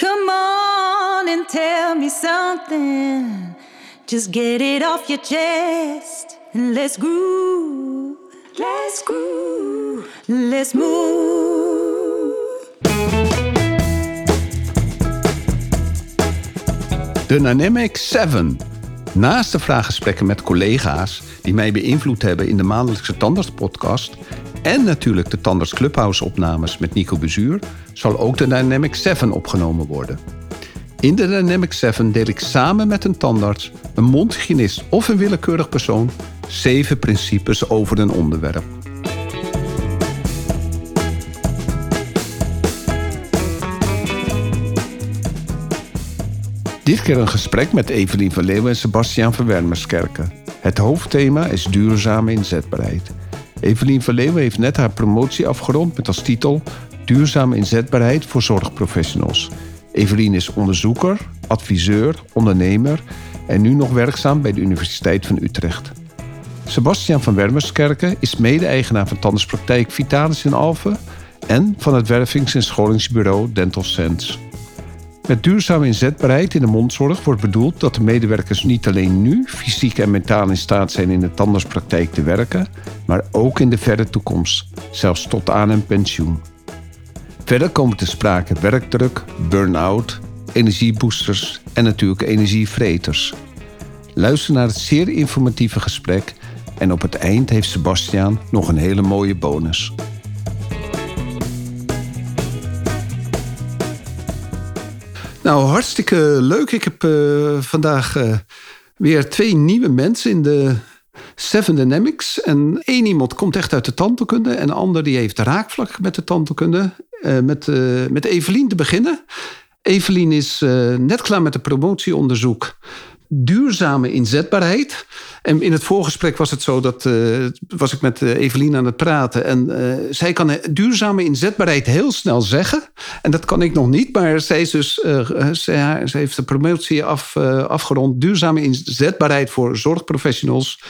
Come on and tell me something. Just get it off your chest and let's groove. Let's groove. Let's move. De Dynamic 7. Naast de vraaggesprekken met collega's die mij beïnvloed hebben in de maandelijkse Tandarts-podcast en natuurlijk de Tandarts Clubhouse-opnames met Nico Bezuur, zal ook de Dynamic 7 opgenomen worden. In de Dynamic 7 deel ik samen met een tandarts, een mondhygiënist of een willekeurig persoon zeven principes over een onderwerp. Dit keer een gesprek met Evelien van Leeuwen en Sebastiaan van Wermerskerken. Het hoofdthema is duurzame inzetbaarheid. Evelien van Leeuwen heeft net haar promotie afgerond met als titel Duurzame inzetbaarheid voor zorgprofessionals. Evelien is onderzoeker, adviseur, ondernemer en nu nog werkzaam bij de Universiteit van Utrecht. Sebastiaan van Wermerskerken is mede-eigenaar van tandartspraktijk Vitalis in Alphen en van het wervings- en scholingsbureau Dental Sense. Met duurzame inzetbaarheid in de mondzorg wordt bedoeld dat de medewerkers niet alleen nu fysiek en mentaal in staat zijn in de tandartspraktijk te werken, maar ook in de verre toekomst, zelfs tot aan hun pensioen. Verder komen te sprake werkdruk, burn-out, energieboosters en natuurlijk energievreters. Luister naar het zeer informatieve gesprek en op het eind heeft Sebastiaan nog een hele mooie bonus. Nou, hartstikke leuk. Ik heb uh, vandaag uh, weer twee nieuwe mensen in de Seven Dynamics. En één iemand komt echt uit de tandheelkunde. En de ander die heeft raakvlak met de tandheelkunde. Uh, met, met Evelien te beginnen. Evelien is net klaar met een promotieonderzoek duurzame inzetbaarheid. En in het voorgesprek was het zo dat uh, was ik met uh, Evelien aan het praten. En uh, zij kan duurzame inzetbaarheid heel snel zeggen. En dat kan ik nog niet. Maar zij, dus, zij, heeft de promotie af, afgerond. Duurzame inzetbaarheid voor zorgprofessionals.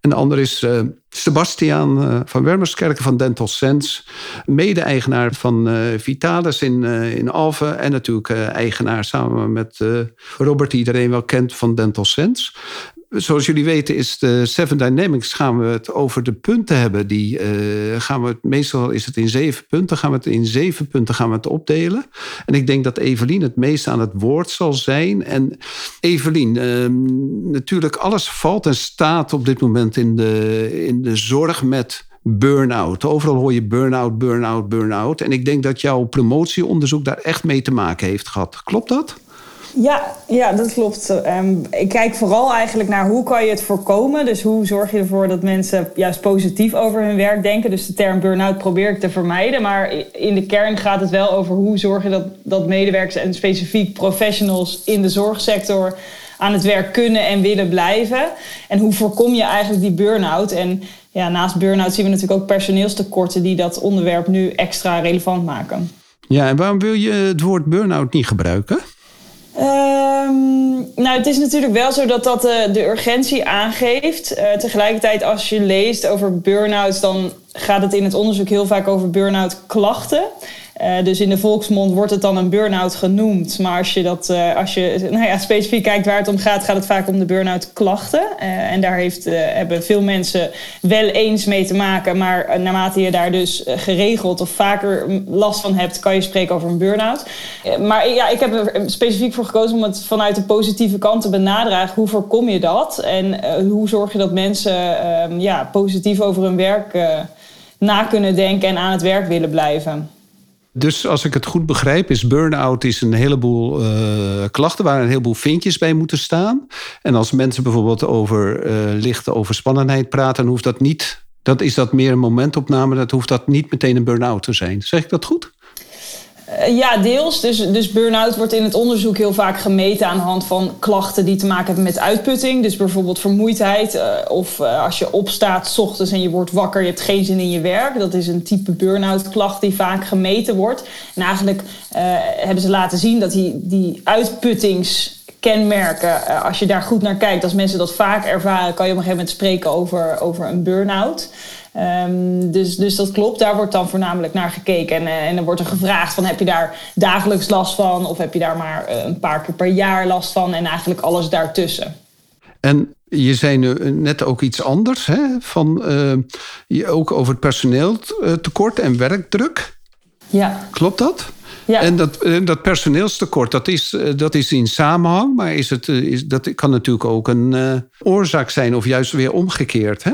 En de ander is Sebastiaan van Wermerskerken van Dental Sense. Mede-eigenaar van Vitalis in, in Alphen. En natuurlijk eigenaar samen met Robert, die iedereen wel kent van Dental Sense zoals jullie weten is de Seven Dynamics gaan we het over de punten hebben. Die uh, gaan we het, meestal is het in zeven punten. Gaan we het in zeven punten gaan we het opdelen. En ik denk dat Evelien het meest aan het woord zal zijn. En Evelien, uh, natuurlijk alles valt en staat op dit moment in de, in de zorg met burn-out. Overal hoor je burn-out, burn-out, burn-out. En ik denk dat jouw promotieonderzoek daar echt mee te maken heeft gehad. Klopt dat? Ja, ja, dat klopt. Um, ik kijk vooral eigenlijk naar hoe kan je het voorkomen. Dus hoe zorg je ervoor dat mensen juist positief over hun werk denken. Dus de term burn-out probeer ik te vermijden. Maar in de kern gaat het wel over hoe zorg je dat, dat medewerkers en specifiek professionals in de zorgsector aan het werk kunnen en willen blijven. En hoe voorkom je eigenlijk die burn-out? En ja, naast burn-out zien we natuurlijk ook personeelstekorten die dat onderwerp nu extra relevant maken. Ja, en waarom wil je het woord burn-out niet gebruiken? Um, nou, het is natuurlijk wel zo dat dat de, de urgentie aangeeft. Uh, tegelijkertijd, als je leest over burn-outs, dan gaat het in het onderzoek heel vaak over burn-out klachten. Uh, dus in de volksmond wordt het dan een burn-out genoemd. Maar als je, dat, uh, als je nou ja, specifiek kijkt waar het om gaat, gaat het vaak om de burn-out klachten. Uh, en daar heeft, hebben veel mensen wel eens mee te maken. Maar naarmate je daar dus geregeld of vaker last van hebt, kan je spreken over een burn-out. maar ja, ik heb er specifiek voor gekozen om het vanuit de positieve kant te benadragen. Hoe voorkom je dat? En hoe zorg je dat mensen ehm, ja, positief over hun werk na kunnen denken en aan het werk willen blijven? Dus als ik het goed begrijp, is burn-out is een heleboel uh, klachten waar een heleboel vinkjes bij moeten staan. En als mensen bijvoorbeeld over uh, lichte overspannenheid praten, hoeft dat niet. Dat is dat meer een momentopname. Dat hoeft dat niet meteen een burn-out te zijn. Zeg ik dat goed? Eh, ja, deels. Dus, dus burn-out wordt in het onderzoek heel vaak gemeten aan de hand van klachten die te maken hebben met uitputting. Dus bijvoorbeeld vermoeidheid. Uh, of uh, als je opstaat s ochtends en je wordt wakker, je hebt geen zin in je werk. Dat is een type burn-out klacht die vaak gemeten wordt. En eigenlijk hebben ze laten zien dat die, die uitputtings kenmerken, als je daar goed naar kijkt, als mensen dat vaak ervaren, kan je op een gegeven moment spreken over, over een burn-out. Ehm, dus, dus dat klopt, daar wordt dan voornamelijk naar gekeken. En, en dan wordt er gevraagd van heb je daar dagelijks last van of heb je daar maar een paar keer per jaar last van en eigenlijk alles daartussen. En je zei nu net ook iets anders, hè? Van, uh, ook over het personeeltekort en werkdruk. Ja. Klopt dat? Ja. En dat, eh, dat personeelstekort, dat is, eh, dat is in samenhang, maar is het, is, dat kan natuurlijk ook een oorzaak zijn, of juist weer omgekeerd, hè?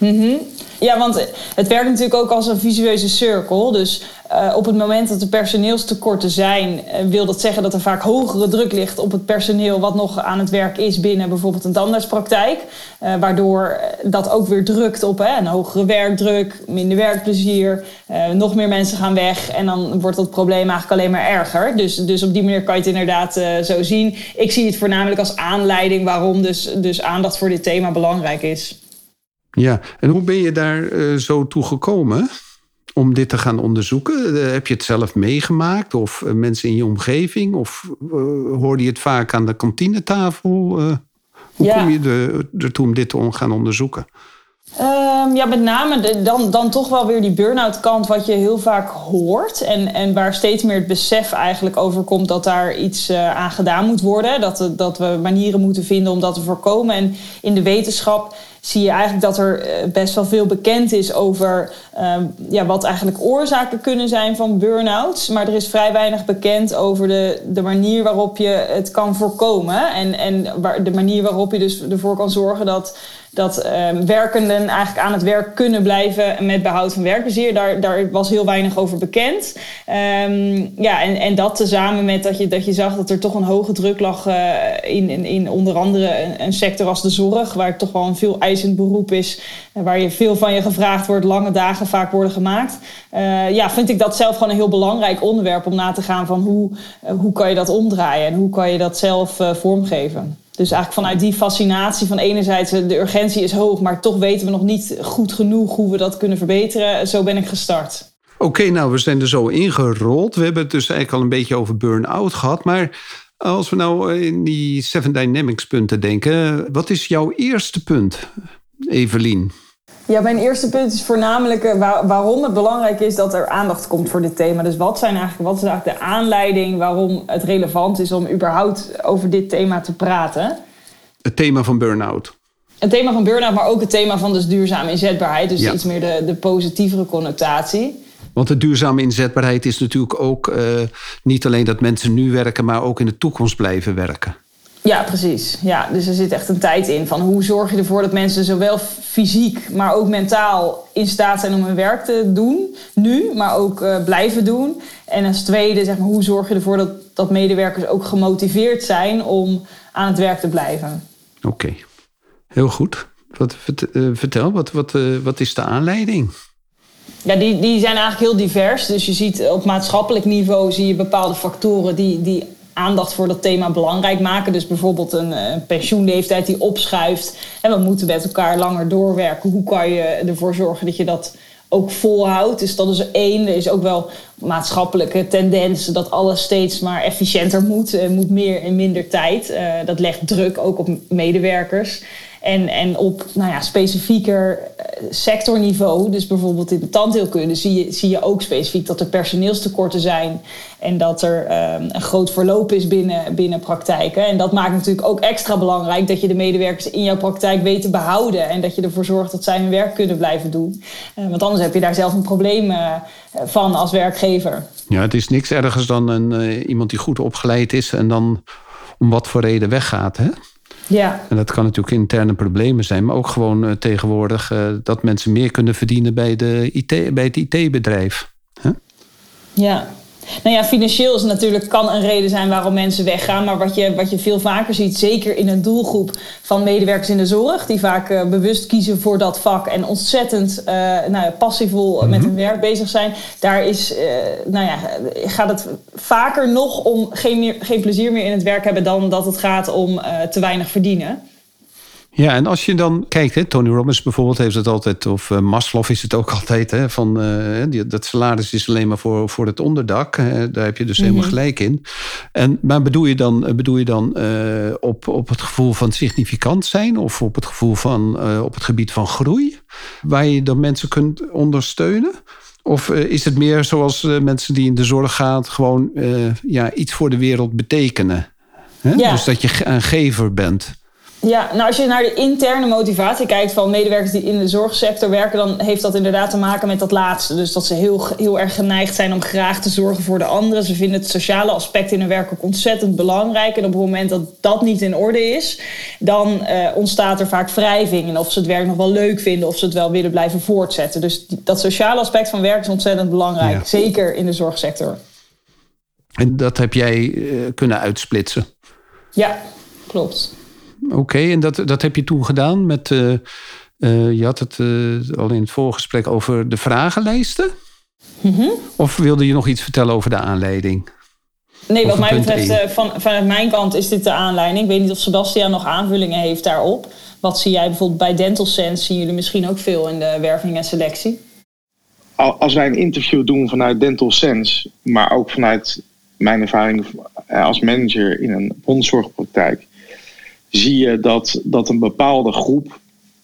Mm Ja, want het werkt natuurlijk ook als een visueuze cirkel. Dus uh, op het moment dat er personeelstekorten zijn, uh, wil dat zeggen dat er vaak hogere druk ligt op het personeel wat nog aan het werk is binnen bijvoorbeeld een tandartspraktijk. Uh, waardoor dat ook weer drukt op hè, een hogere werkdruk, minder werkplezier, nog meer mensen gaan weg en dan wordt dat probleem eigenlijk alleen maar erger. Dus, dus op die manier kan je het inderdaad zo zien. Ik zie het voornamelijk als aanleiding waarom dus, dus aandacht voor dit thema belangrijk is. Ja, en hoe ben je daar uh, zo toe gekomen om dit te gaan onderzoeken? Uh, heb je het zelf meegemaakt of uh, mensen in je omgeving? Of hoorde je het vaak aan de kantinetafel? hoe ja. kom je ertoe om dit te gaan onderzoeken? Um, ja, met name dan, dan toch wel weer die burn-out kant wat je heel vaak hoort. En, en waar steeds meer het besef eigenlijk over komt dat daar iets uh, aan gedaan moet worden. Dat, dat we manieren moeten vinden om dat te voorkomen. En in de wetenschap zie je eigenlijk dat er best wel veel bekend is over um, ja, wat eigenlijk oorzaken kunnen zijn van burn-outs. Maar er is vrij weinig bekend over de, de manier waarop je het kan voorkomen. En, en waar, de manier waarop je dus ervoor kan zorgen dat dat um, werkenden eigenlijk aan het werk kunnen blijven met behoud van werkplezier. Daar, daar was heel weinig over bekend. Um, ja, en, en dat tezamen met dat je, dat je zag dat er toch een hoge druk lag uh, in, in, in, onder andere een, sector als de zorg, waar het toch wel een veel eisend beroep is, waar je veel van je gevraagd wordt, lange dagen vaak worden gemaakt. Uh, ja, vind ik dat zelf gewoon een heel belangrijk onderwerp om na te gaan van hoe, hoe kan je dat omdraaien en hoe kan je dat zelf vormgeven. Dus eigenlijk vanuit die fascinatie van enerzijds de urgentie is hoog, maar toch weten we nog niet goed genoeg hoe we dat kunnen verbeteren. Zo ben ik gestart. Oké, nou we zijn er zo ingerold. We hebben het dus eigenlijk al een beetje over burn-out gehad. Maar als we nou in die Seven Dynamics punten denken, wat is jouw eerste punt, Evelien? Ja, mijn eerste punt is voornamelijk eh, waarom het belangrijk is dat er aandacht komt voor dit thema. Dus wat, zijn eigenlijk, wat is eigenlijk de aanleiding waarom het relevant is om überhaupt over dit thema te praten? Het thema van burn-out. Het thema van burn-out, maar ook het thema van dus duurzame inzetbaarheid. Dus iets meer de, de positievere connotatie. Want de duurzame inzetbaarheid is natuurlijk ook uh, niet alleen dat mensen nu werken, maar ook in de toekomst blijven werken. Ja, precies. Ja, dus er zit echt een tijd in van hoe zorg je ervoor dat mensen zowel fysiek, maar ook mentaal in staat zijn om hun werk te doen, nu, maar ook uh, blijven doen. En als tweede, zeg maar, hoe zorg je ervoor dat, dat medewerkers ook gemotiveerd zijn om aan het werk te blijven? Oké, heel goed. Wat, uh, vertel, wat, wat, uh, wat is de aanleiding? Ja, die, die zijn eigenlijk heel divers. Dus je ziet op maatschappelijk niveau zie je bepaalde factoren die, die aandacht voor dat thema belangrijk maken. Dus bijvoorbeeld een, een eh, pensioenleeftijd die opschuift. En we moeten met elkaar langer doorwerken. Hoe kan je ervoor zorgen dat je dat ook volhoudt? Dus dat is één. Er is ook wel maatschappelijke tendens dat alles steeds maar efficiënter moet. Er moet meer in minder tijd. Uh, dat legt druk ook op medewerkers. En, en op nou ja, specifieker eh, sectorniveau, dus bijvoorbeeld in de tandheelkunde, zie je, zie je ook specifiek dat er personeelstekorten zijn en dat er um, een groot verloop is binnen, binnen praktijken. En dat maakt natuurlijk ook extra belangrijk dat je de medewerkers in jouw praktijk weet te behouden en dat je ervoor zorgt dat zij hun werk kunnen blijven doen. Uh, want anders heb je daar zelf een probleem uh, van als werkgever. Ja, het is niks ergers dan een, iemand die goed opgeleid is en dan om wat voor reden weggaat. Hè? Ja. En dat kan natuurlijk interne problemen zijn, maar ook gewoon uh, tegenwoordig uh, dat mensen meer kunnen verdienen bij, de IT, bij het IT-bedrijf. Huh? Ja. Nou ja, financieel is natuurlijk, kan een reden zijn waarom mensen weggaan. Maar wat je, wat je veel vaker ziet, zeker in een doelgroep van medewerkers in de zorg, die vaak uh, bewust kiezen voor dat vak en ontzettend uh, nou ja, passievol mm -hmm. met hun werk bezig zijn, daar is, uh, nou ja, gaat het vaker nog om geen, meer, geen plezier meer in het werk hebben dan dat het gaat om te weinig verdienen. Ja, en als je dan kijkt, hè, Tony Robbins bijvoorbeeld heeft het altijd, of uh, Maslow is het ook altijd, hè, van uh, die, dat salaris is alleen maar voor, voor het onderdak. Hè, daar heb je dus mm -hmm. helemaal gelijk in. En, maar bedoel je dan, bedoel je dan uh, op, op het gevoel van significant zijn of op het gevoel van op het gebied van groei, waar je dan mensen kunt ondersteunen? Of is het meer zoals mensen die in de zorg gaan, gewoon ja, iets voor de wereld betekenen? Hè? Ja. Dus dat je een gever bent. Ja, nou als je naar de interne motivatie kijkt van medewerkers die in de zorgsector werken, dan heeft dat inderdaad te maken met dat laatste. Dus dat ze heel, heel erg geneigd zijn om graag te zorgen voor de anderen. Ze vinden het sociale aspect in hun werk ook ontzettend belangrijk. En op het moment dat dat niet in orde is, dan uh, ontstaat er vaak wrijving. En of ze het werk nog wel leuk vinden, of ze het wel willen blijven voortzetten. Dus dat sociale aspect van werk is ontzettend belangrijk. Zeker in de zorgsector. En dat heb jij uh, kunnen uitsplitsen? Ja, klopt. Oké, en dat, dat heb je toen gedaan met. Uh, uh, je had het uh, al in het voorgesprek over de vragenlijsten. Mm -hmm. Of wilde je nog iets vertellen over de aanleiding? Nee, wat mij betreft, van, vanuit mijn kant is dit de aanleiding. Ik weet niet of Sebastian nog aanvullingen heeft daarop. Wat zie jij bijvoorbeeld bij Dental Sense? Zien jullie misschien ook veel in de werving en selectie? Als wij een interview doen vanuit Dental Sense, maar ook vanuit mijn ervaring als manager in een hondzorgpraktijk, zie je dat, dat een bepaalde groep,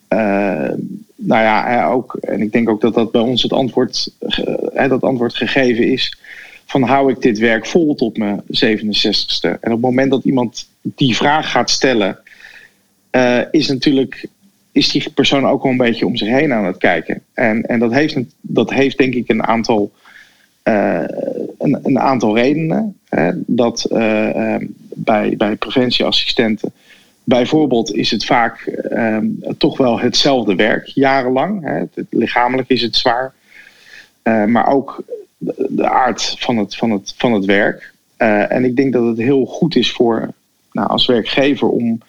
uh, nou ja, ook, en ik denk ook dat dat bij ons het antwoord, uh, dat antwoord gegeven is, van hou ik dit werk vol tot mijn 67ste? En op het moment dat iemand die vraag gaat stellen, is natuurlijk is die persoon ook wel een beetje om zich heen aan het kijken. En, en dat, heeft, dat heeft denk ik een aantal, een, een, aantal redenen. Hè, dat bij, bij preventieassistenten Bijvoorbeeld is het vaak ehm, toch wel hetzelfde werk, jarenlang. Hè. lichamelijk is het zwaar. Uh, maar ook de, aard van het, van het, van het werk. Uh, en ik denk dat het heel goed is voor, nou, als werkgever om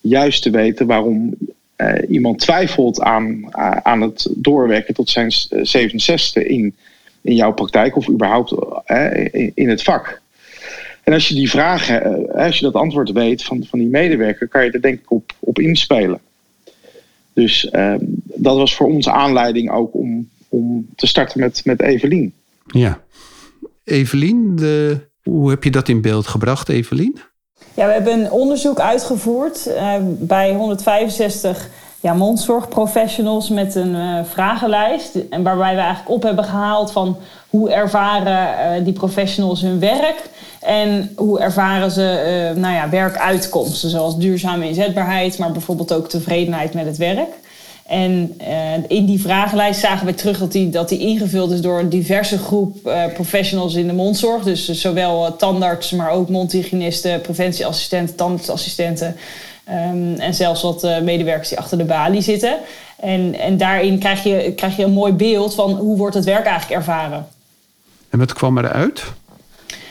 juist te weten waarom uh, iemand twijfelt aan, aan het doorwerken tot zijn 67 in, in jouw praktijk of überhaupt in het vak. En als je die vragen, eh, als je dat antwoord weet van, van die medewerker, kan je er denk ik op, op inspelen. Dus uh, dat was voor ons aanleiding ook om, om te starten met, met Evelien. Ja. Evelien, de, hoe heb je dat in beeld gebracht, Evelien? Ja, we hebben een onderzoek uitgevoerd uh, bij 165 ja, mondzorgprofessionals met een uh, vragenlijst. En waarbij we eigenlijk op hebben gehaald van hoe ervaren uh, die professionals hun werk. En hoe ervaren ze nou ja, werkuitkomsten, zoals duurzame inzetbaarheid, maar bijvoorbeeld ook tevredenheid met het werk. En in die vragenlijst zagen we terug dat die, dat die ingevuld is door een diverse groep professionals in de mondzorg. Dus zowel tandarts, maar ook mondhygiënisten, preventieassistenten, tandartsassistenten. Um, en zelfs wat medewerkers die achter de balie zitten. En, en daarin krijg je, krijg je een mooi beeld van hoe wordt het werk eigenlijk ervaren. En wat kwam eruit?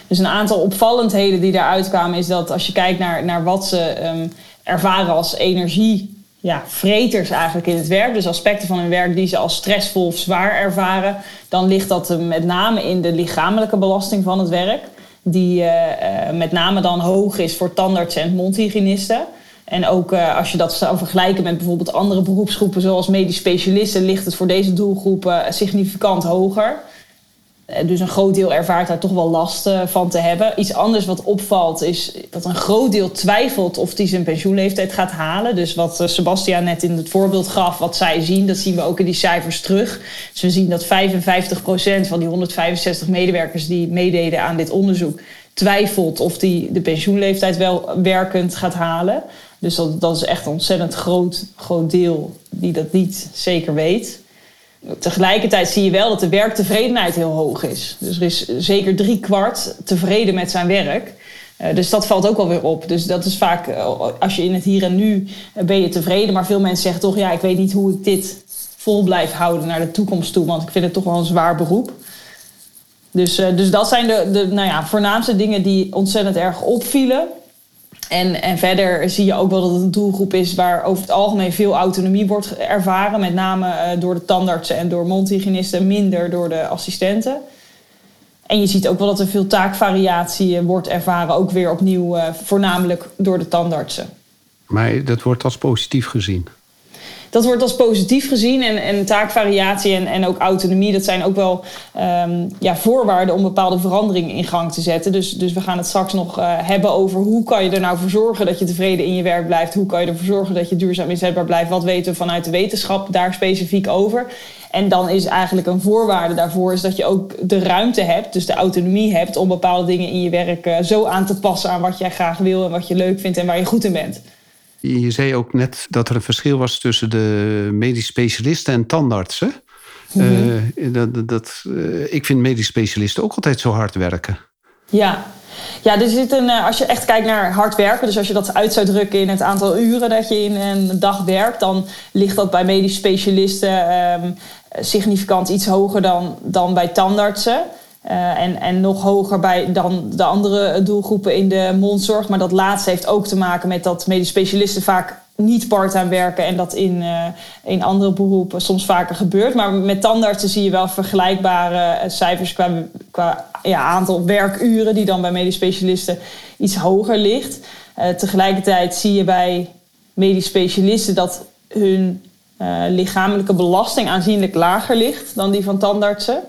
Dus een aantal opvallendheden die daaruit kwamen is dat als je kijkt naar, naar wat ze um, ervaren als energie. Ja, vreters eigenlijk in het werk. Dus aspecten van hun werk die ze als stressvol of zwaar ervaren. Dan ligt dat met name in de lichamelijke belasting van het werk. Die uh, uh, met name dan hoog is voor tandartsen en mondhygiënisten. En ook uh, als je dat zou vergelijken met bijvoorbeeld andere beroepsgroepen zoals medisch specialisten, ligt het voor deze doelgroepen significant hoger. Eh, dus een groot deel ervaart daar toch wel last eh, van te hebben. Iets anders wat opvalt is dat een groot deel twijfelt of hij zijn pensioenleeftijd gaat halen. Dus wat eh, Sebastian net in het voorbeeld gaf, wat zij zien, dat zien we ook in die cijfers terug. Dus we zien dat 55% van die 165 medewerkers die meededen aan dit onderzoek twijfelt of die de pensioenleeftijd wel werkend gaat halen. Dus dat, dat is echt een ontzettend groot, groot deel die dat niet zeker weet. Tegelijkertijd zie je wel dat de werktevredenheid heel hoog is. Dus er is zeker drie kwart tevreden met zijn werk. Uh, dus dat valt ook alweer op. Dus dat is vaak, uh, als je in het hier en nu uh, ben je tevreden. Maar veel mensen zeggen toch, ja, ik weet niet hoe ik dit vol blijf houden naar de toekomst toe. Want ik vind het toch wel een zwaar beroep. Dus, dus dat zijn de, de nou ja, voornaamste dingen die ontzettend erg opvielen. En, en verder zie je ook wel dat het een doelgroep is waar over het algemeen veel autonomie wordt ervaren. Met name uh, door de tandartsen en door mondhygiënisten, minder door de assistenten. En je ziet ook wel dat er veel taakvariatie eh, wordt ervaren, ook weer opnieuw uh, voornamelijk door de tandartsen. Maar dat wordt als positief gezien? Dat wordt als positief gezien. En, en taakvariatie en, en ook autonomie, dat zijn ook wel ehm, ja, voorwaarden om bepaalde veranderingen in gang te zetten. Dus, dus we gaan het straks nog uh, hebben over hoe kan je er nou voor zorgen dat je tevreden in je werk blijft. Hoe kan je ervoor zorgen dat je duurzaam inzetbaar blijft. Wat weten we vanuit de wetenschap daar specifiek over. En dan is eigenlijk een voorwaarde daarvoor is dat je ook de ruimte hebt, dus de autonomie hebt om bepaalde dingen in je werk uh, zo aan te passen aan wat jij graag wil en wat je leuk vindt en waar je goed in bent. Je zei ook net dat er een verschil was tussen de medisch specialisten en tandartsen. Mm -hmm. uh, dat, dat, uh, ik vind medisch specialisten ook altijd zo hard werken. Ja, ja, er zit een, als je echt kijkt naar hard werken, dus als je dat uit zou drukken in het aantal uren dat je in een dag werkt, dan ligt dat bij medisch specialisten um, significant iets hoger dan, dan bij tandartsen. Uh, en, en nog hoger bij dan de andere doelgroepen in de mondzorg. Maar dat laatste heeft ook te maken met dat medisch specialisten vaak niet part-time werken en dat in, uh, in andere beroepen soms vaker gebeurt. Maar met tandartsen zie je wel vergelijkbare cijfers qua, qua ja, aantal werkuren, die dan bij medisch specialisten iets hoger ligt. Tegelijkertijd zie je bij medisch specialisten dat hun lichamelijke belasting aanzienlijk lager ligt dan die van tandartsen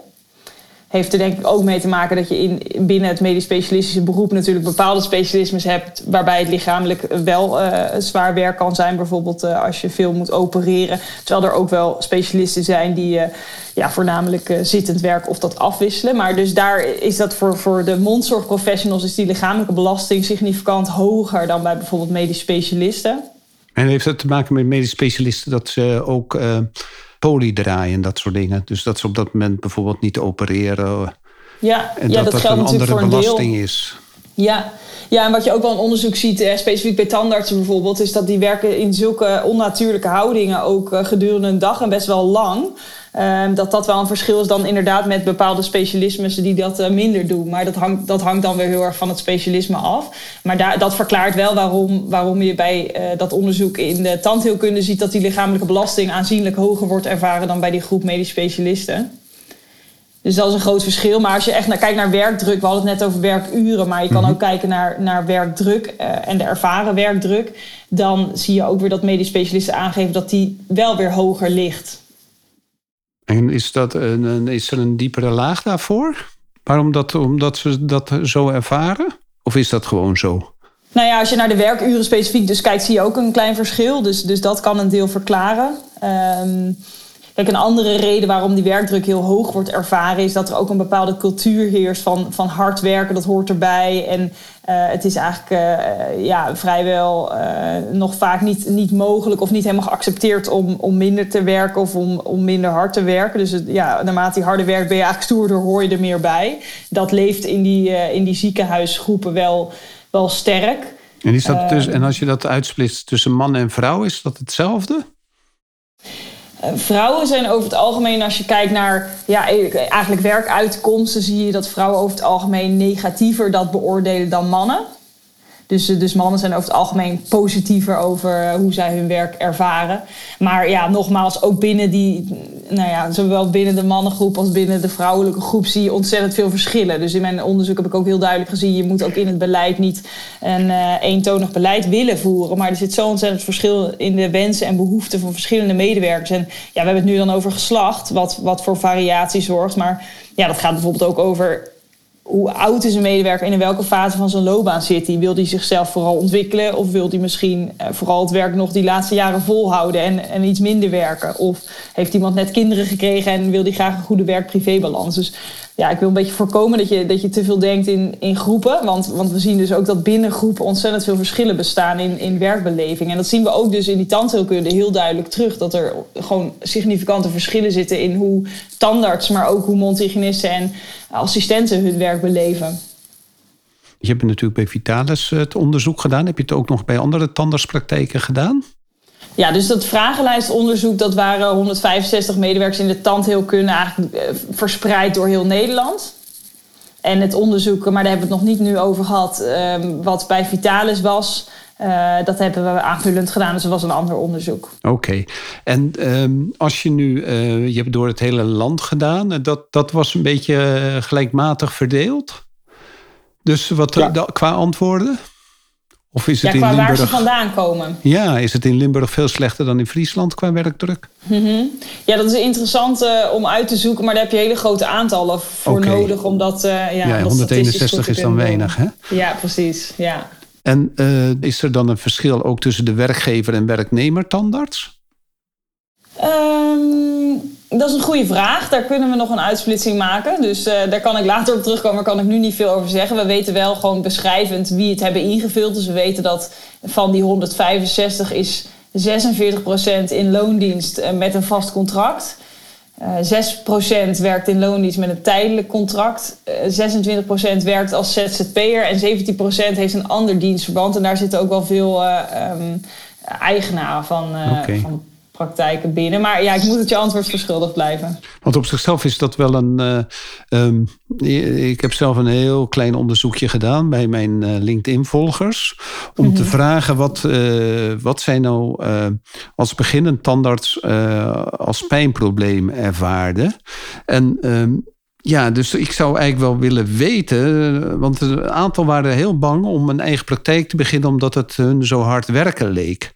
heeft er denk ik ook mee te maken dat je in, binnen het medisch specialistische beroep natuurlijk bepaalde specialismes hebt waarbij het lichamelijk wel uh, zwaar werk kan zijn. Bijvoorbeeld uh, als je veel moet opereren. Terwijl er ook wel specialisten zijn die uh, ja, voornamelijk zittend werk of dat afwisselen. Maar dus daar is dat voor, voor de mondzorgprofessionals is die lichamelijke belasting significant hoger dan bij bijvoorbeeld medisch specialisten. En heeft het te maken met medisch specialisten dat ze ook poli draaien en dat soort dingen. Dus dat ze op dat moment bijvoorbeeld niet opereren. Ja, en ja, dat dat, dat een andere voor een belasting deel. is. Ja. ja, en wat je ook wel in onderzoek ziet, eh, specifiek bij tandartsen bijvoorbeeld, is dat die werken in zulke onnatuurlijke houdingen ook eh, gedurende een dag en best wel lang. Um, dat dat wel een verschil is dan inderdaad met bepaalde specialismes die dat uh, minder doen. Maar dat hangt, dat hangt dan weer heel erg van het specialisme af. Maar daar, dat verklaart wel waarom, waarom je bij uh, dat onderzoek in de tandheelkunde ziet dat die lichamelijke belasting aanzienlijk hoger wordt ervaren dan bij die groep medisch specialisten. Dus dat is een groot verschil. Maar als je echt naar, kijkt naar werkdruk, we hadden het net over werkuren, maar je kan ook kijken naar, naar werkdruk uh, en de ervaren werkdruk. Dan zie je ook weer dat medisch specialisten aangeven dat die wel weer hoger ligt. En is, dat een, is er een diepere laag daarvoor? Waarom dat, omdat ze dat zo ervaren? Of is dat gewoon zo? Nou ja, als je naar de werkuren specifiek dus kijkt, zie je ook een klein verschil. Dus, dus dat kan een deel verklaren. Um, Kijk, een andere reden waarom die werkdruk heel hoog wordt ervaren, is dat er ook een bepaalde cultuur heerst van, van hard werken, dat hoort erbij. En uh, het is eigenlijk uh, ja, vrijwel uh, nog vaak niet, niet mogelijk of niet helemaal geaccepteerd om, om minder te werken of om, om minder hard te werken. Dus het, ja, naarmate je harder werkt, ben je eigenlijk stoerder, hoor je er meer bij. Dat leeft in die, in die ziekenhuisgroepen wel, wel sterk. En, is dat dus, en als je dat uitsplitst tussen man en vrouw, is dat hetzelfde? Vrouwen zijn over het algemeen, als je kijkt naar ja, eigenlijk werkuitkomsten, zie je dat vrouwen over het algemeen negatiever dat beoordelen dan mannen. Dus, dus mannen zijn over het algemeen positiever over hoe zij hun werk ervaren. Maar ja, nogmaals, ook binnen die, nou ja, zowel binnen de mannengroep als binnen de vrouwelijke groep zie je ontzettend veel verschillen. Dus in mijn onderzoek heb ik ook heel duidelijk gezien, je moet ook in het beleid niet een uh, eentonig beleid willen voeren. Maar er zit zo ontzettend verschil in de wensen en behoeften van verschillende medewerkers. En ja, we hebben het nu dan over geslacht, wat, wat voor variatie zorgt. Maar ja, dat gaat bijvoorbeeld ook over hoe oud is een medewerker en in welke fase van zijn loopbaan zit hij? Wil hij zichzelf vooral ontwikkelen of wil hij misschien uh, vooral het werk nog die laatste jaren volhouden en, en iets minder werken? Of heeft iemand net kinderen gekregen en wil hij graag een goede werk-privébalans? Dus ja, ik wil een beetje voorkomen dat je, dat je te veel denkt in, in groepen. Want, want we zien dus ook dat binnen groepen ontzettend veel verschillen bestaan in, in werkbeleving. En dat zien we ook dus in die tandheelkunde heel duidelijk terug. Dat er gewoon significante verschillen zitten in hoe tandarts, maar ook hoe mondhygiënisten en assistenten hun werk beleven. Je hebt natuurlijk bij Vitalis het onderzoek gedaan. Heb je het ook nog bij andere tandartspraktijken gedaan? Ja, dus dat vragenlijstonderzoek, dat waren 165 medewerkers in de tandheelkunde, eigenlijk eh, verspreid door heel Nederland. En het onderzoek, maar daar hebben we het nog niet nu over gehad, eh, wat bij Vitalis was, uh, dat hebben we aanvullend gedaan. Dus dat was een ander onderzoek. Oké. Okay. En um, als je nu, uh, je hebt door het hele land gedaan, dat, dat was een beetje gelijkmatig verdeeld. Dus wat Ja. da- qua antwoorden? Of is Ja, het in qua waar ze Limburg... vandaan komen. Ja, is het in Limburg veel slechter dan in Friesland qua werkdruk? Ja, dat is interessant eh, om uit te zoeken, maar daar heb je hele grote aantallen voor nodig. Omdat, eh, ja, Ja, om dat statistisch 161 goed te is dan weinig, hè? Ja, precies. Ja. En eh, is er dan een verschil ook tussen de werkgever en werknemer tandarts? Ehm, dat is een goede vraag. Daar kunnen we nog een uitsplitsing maken. Dus eh, daar kan ik later op terugkomen, maar kan ik nu niet veel over zeggen. We weten wel gewoon beschrijvend wie het hebben ingevuld. Dus we weten dat van die 165 is 46% in loondienst eh, met een vast contract. Eh 6% werkt in loondienst met een tijdelijk contract. Eh 26% werkt als ZZP'er. En 17% heeft een ander dienstverband. En daar zitten ook wel veel eh, ehm, eigenaren van, eh, van praktijken binnen. Maar ja, ik moet het je antwoord verschuldigd blijven. Want op zichzelf is dat wel een. eh, ehm, ik heb zelf een heel klein onderzoekje gedaan bij mijn eh, LinkedIn-volgers. Om te vragen wat, eh, wat zij nou als beginnend tandarts als pijnprobleem ervaarden. En. ehm, ja, dus ik zou eigenlijk wel willen weten, want een aantal waren heel bang om een eigen praktijk te beginnen, omdat het hun zo hard werken leek.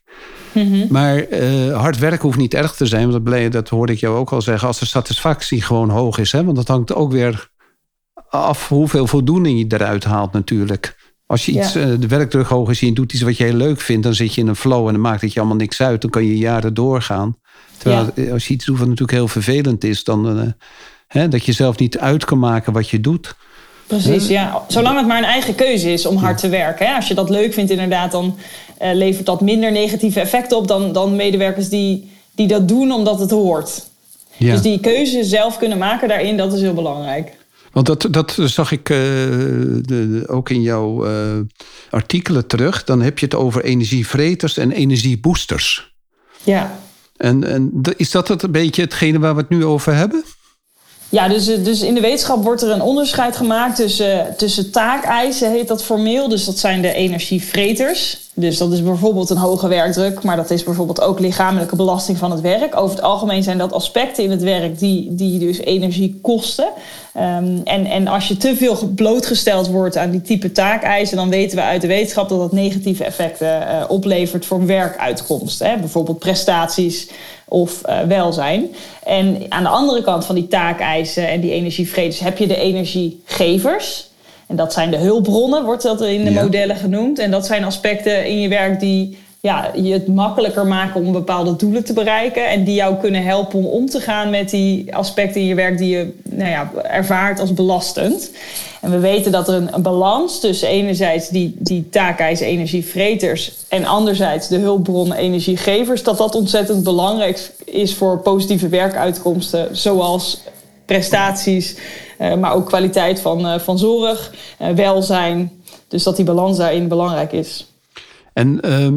Maar eh, hard werken hoeft niet erg te zijn. Want dat, dat hoorde ik jou ook al zeggen. Als de satisfactie gewoon hoog is. Hè? Want dat hangt ook weer af hoeveel voldoening je eruit haalt natuurlijk. Als je iets, Ja. eh, de werkdruk hoog is en je doet iets wat je heel leuk vindt... dan zit je in een flow en dan maakt het je allemaal niks uit. Dan kan je jaren doorgaan. Terwijl eh, als je iets doet wat natuurlijk heel vervelend is... dan hè, dat je zelf niet uit kan maken wat je doet. Precies, ja. Zolang het maar een eigen keuze is om hard te werken. Hè. Als je dat leuk vindt inderdaad, dan eh, levert dat minder negatieve effecten op... dan, dan medewerkers die, die dat doen omdat het hoort. Ja. Dus die keuze zelf kunnen maken daarin, dat is heel belangrijk. Want dat, dat zag ik eh, de, de- ook in jouw eh, artikelen terug. Dan heb je het over energievreters en energieboosters. Ja. En, en is dat het een beetje hetgene waar we het nu over hebben? Ja, dus, eh, dus in de wetenschap wordt er een onderscheid gemaakt tussen, tussen taakeisen, heet dat formeel. Dus dat zijn de energievreters. Dus dat is bijvoorbeeld een hoge werkdruk, maar dat is bijvoorbeeld ook lichamelijke belasting van het werk. Over het algemeen zijn dat aspecten in het werk die, die dus energie kosten. Ehm, en, en als je te veel blootgesteld wordt aan die type taakeisen, dan weten we uit de wetenschap dat dat negatieve effecten eh, oplevert voor werkuitkomsten. Hè? Bijvoorbeeld prestaties of eh, welzijn. En aan de andere kant van die taakeisen en die energievreters heb je de energiegevers. En dat zijn de hulpbronnen, wordt dat in de Ja. modellen genoemd. En dat zijn aspecten in je werk die ja, je het makkelijker maken om bepaalde doelen te bereiken. En die jou kunnen helpen om om te gaan met die aspecten in je werk die je nou ja, ervaart als belastend. En we weten dat er een, een balans tussen enerzijds die, die taakeisen energievreters en anderzijds de hulpbronnen energiegevers, dat dat ontzettend belangrijk is voor positieve werkuitkomsten, zoals prestaties, eh, maar ook kwaliteit van, eh, van zorg, eh, welzijn. Dus dat die balans daarin belangrijk is. En ehm,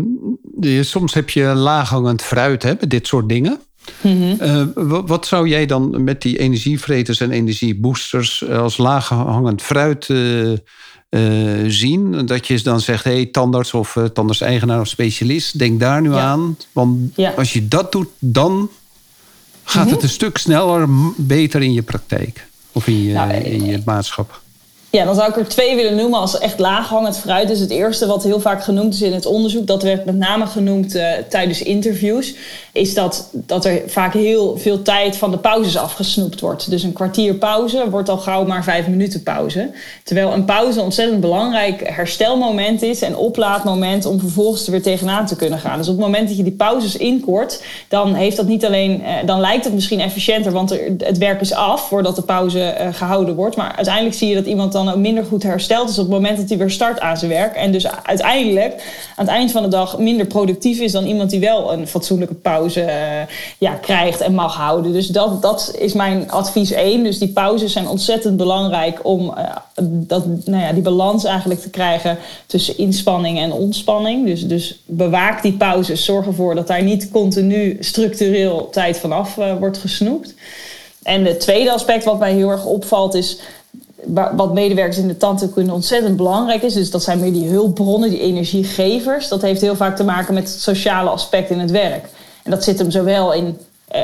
je- soms heb je laaghangend fruit hè, met dit soort dingen. Wa- wat zou jij dan met die energievreters en energieboosters als laaghangend fruit zien? Dat je dan zegt, hé, hey, tandarts of tandarts-eigenaar of specialist, denk daar nu Ja. aan. Want Ja. als je dat doet, dan gaat het een stuk sneller, beter in je praktijk. Of in je, Nou, eh, in je maatschap. Ja, dan zou ik er twee willen noemen als echt laaghangend fruit. Dus het eerste wat heel vaak genoemd is in het onderzoek, dat werd met name genoemd eh, tijdens interviews, is dat, dat er vaak heel veel tijd van de pauzes afgesnoept wordt. Dus een kwartier pauze wordt al gauw maar vijf minuten pauze. Terwijl een pauze een ontzettend belangrijk herstelmoment is en oplaadmoment om vervolgens er weer tegenaan te kunnen gaan. Dus op het moment dat je die pauzes inkort, dan heeft dat niet alleen, eh, dan lijkt het misschien efficiënter, want het werk is af voordat de pauze eh, gehouden wordt. Maar uiteindelijk zie je dat iemand dan ook minder goed hersteld is op het moment dat hij weer start aan zijn werk. En dus uiteindelijk aan het eind van de dag minder productief is dan iemand die wel een fatsoenlijke pauze eh, ja, krijgt en mag houden. Dus dat, dat is mijn advies één. Dus die pauzes zijn ontzettend belangrijk om eh, dat, nou ja, die balans eigenlijk te krijgen tussen inspanning en ontspanning. Dus, dus bewaak die pauzes. Zorg ervoor dat daar niet continu structureel tijd vanaf eh, wordt gesnoept. En het tweede aspect wat mij heel erg opvalt is wat medewerkers in de tandheelkunde ontzettend belangrijk is. Dus dat zijn meer die hulpbronnen, die energiegevers. Dat heeft heel vaak te maken met het sociale aspect in het werk. En dat zit hem zowel in eh,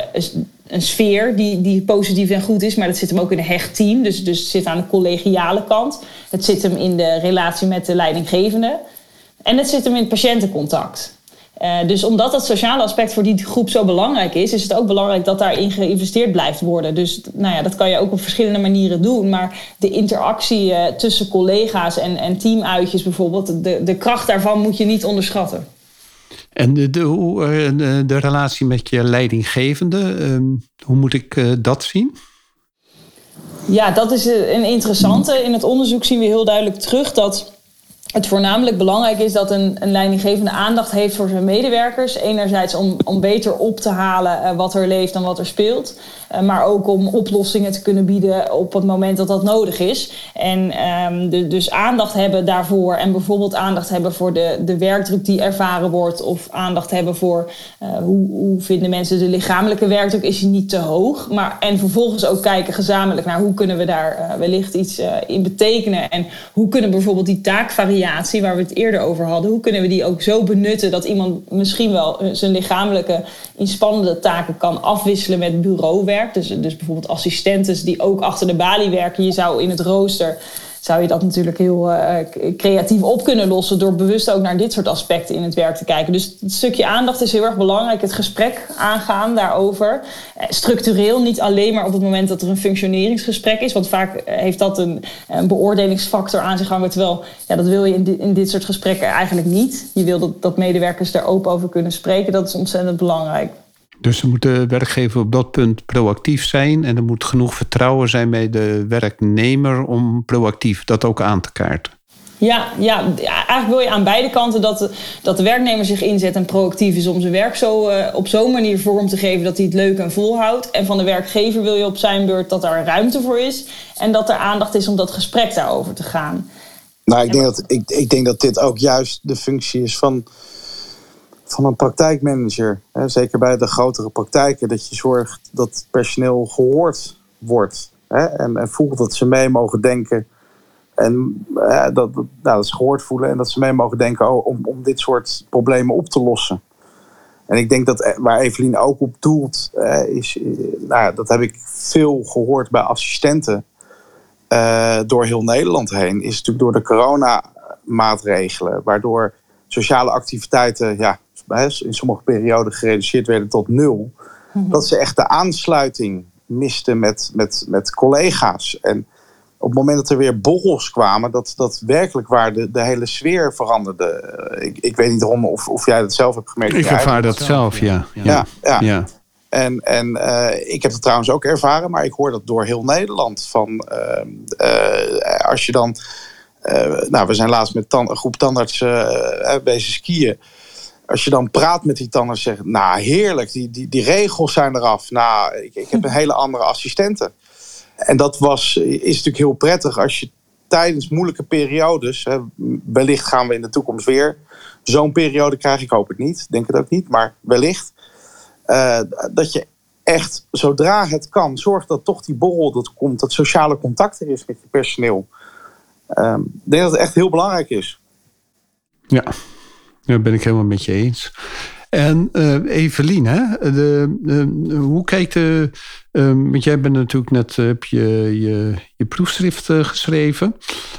een- sfeer die, die positief en goed is, maar dat zit hem ook in een hecht team. Dus, dus het zit aan de collegiale kant. Het zit hem in de relatie met de leidinggevende. En het zit hem in het patiëntencontact. Uh, dus omdat dat sociale aspect voor die groep zo belangrijk is, is het ook belangrijk dat daarin geïnvesteerd blijft worden. Dus nou ja, dat kan je ook op verschillende manieren doen. Maar de interactie uh, tussen collega's en, en teamuitjes bijvoorbeeld, de, de kracht daarvan moet je niet onderschatten. En de, de, de, de relatie met je leidinggevende, um, hoe moet ik uh, dat zien? Ja, dat is een interessante. In het onderzoek zien we heel duidelijk terug dat het voornamelijk belangrijk is dat een, een leidinggevende aandacht heeft voor zijn medewerkers. Enerzijds om, om beter op te halen uh, wat er leeft en wat er speelt. Uh, maar ook om oplossingen te kunnen bieden op het moment dat dat nodig is. En de, dus aandacht hebben daarvoor. En bijvoorbeeld aandacht hebben voor de, de werkdruk die ervaren wordt. Of aandacht hebben voor uh, hoe, hoe vinden mensen de lichamelijke werkdruk. Is die niet te hoog? Maar, en vervolgens ook kijken gezamenlijk naar hoe kunnen we daar wellicht iets in betekenen. En hoe kunnen bijvoorbeeld die taakvariatie waar we het eerder over hadden, hoe kunnen we die ook zo benutten dat iemand misschien wel eh, zijn lichamelijke inspannende taken kan afwisselen met bureauwerk. Dus, dus bijvoorbeeld assistenten die ook achter de balie werken. Je zou in het rooster zou je dat natuurlijk heel uh, creatief op kunnen lossen door bewust ook naar dit soort aspecten in het werk te kijken. Dus het stukje aandacht is heel erg belangrijk. Het gesprek aangaan daarover. Uh, structureel, niet alleen maar op het moment dat er een functioneringsgesprek is, want vaak heeft dat een, een beoordelingsfactor aan zich hangen. Terwijl ja, dat wil je in, in dit soort gesprekken eigenlijk niet. Je wil dat, dat medewerkers daar open over kunnen spreken. Dat is ontzettend belangrijk. Dus er moet de werkgever op dat punt proactief zijn en er moet genoeg vertrouwen zijn bij de werknemer om proactief dat ook aan te kaarten. Ja, ja, eigenlijk wil je aan beide kanten dat de, dat de werknemer zich inzet en proactief is om zijn werk zo, uh, op zo'n manier vorm te geven dat hij het leuk en volhoudt. En van de werkgever wil je op zijn beurt dat daar ruimte voor is en dat er aandacht is om dat gesprek daarover te gaan. Nou, ik denk dat, ik, ik denk dat dit ook juist de functie is van, van een praktijkmanager. Hè, zeker bij de grotere praktijken, dat je zorgt dat personeel gehoord wordt. Hè, en, voelt dat ze mee mogen denken. En dat, nou, dat ze gehoord voelen en dat ze mee mogen denken oh, om, om dit soort problemen op te lossen. En ik denk dat eh, waar Evelien ook op doelt, is, eh, nou, dat heb ik veel gehoord bij assistenten uh, door heel Nederland heen, is natuurlijk door de coronamaatregelen, waardoor sociale activiteiten ja, in sommige perioden gereduceerd werden tot nul. Mhm. Dat ze echt de aansluiting misten met, met, met collega's. En op het moment dat er weer borrels kwamen, dat, dat werkelijk waar de, de hele sfeer veranderde. Ik, ik weet niet of, of jij dat zelf hebt gemerkt. Ik ervaar dat zelf, ja. Ja, ja. ja. En, en uh, ik heb het trouwens ook ervaren, maar ik hoor dat door heel Nederland. Van, uh, uh, als je dan. nou, we zijn laatst met een groep tandartsen bezig skiën als je dan praat met die tandarts, zegt, nou heerlijk, die, die, die regels zijn eraf. Nou, ik, ik heb een hele andere assistente. En dat was, is natuurlijk heel prettig als je tijdens moeilijke periodes, hè, wellicht gaan we in de toekomst weer zo'n periode krijgen, ik hoop het niet, denk het ook niet, maar wellicht, uh, dat je echt zodra het kan, zorgt dat toch die borrel dat komt, dat sociale contact er is met je personeel. Uh, ik denk dat het echt heel belangrijk is. Ja, daar ben ik helemaal met je eens. En uh, Evelien, hè? De, hoe kijkt de. Uh, want jij bent natuurlijk net heb je, je, je proefschrift uh, geschreven.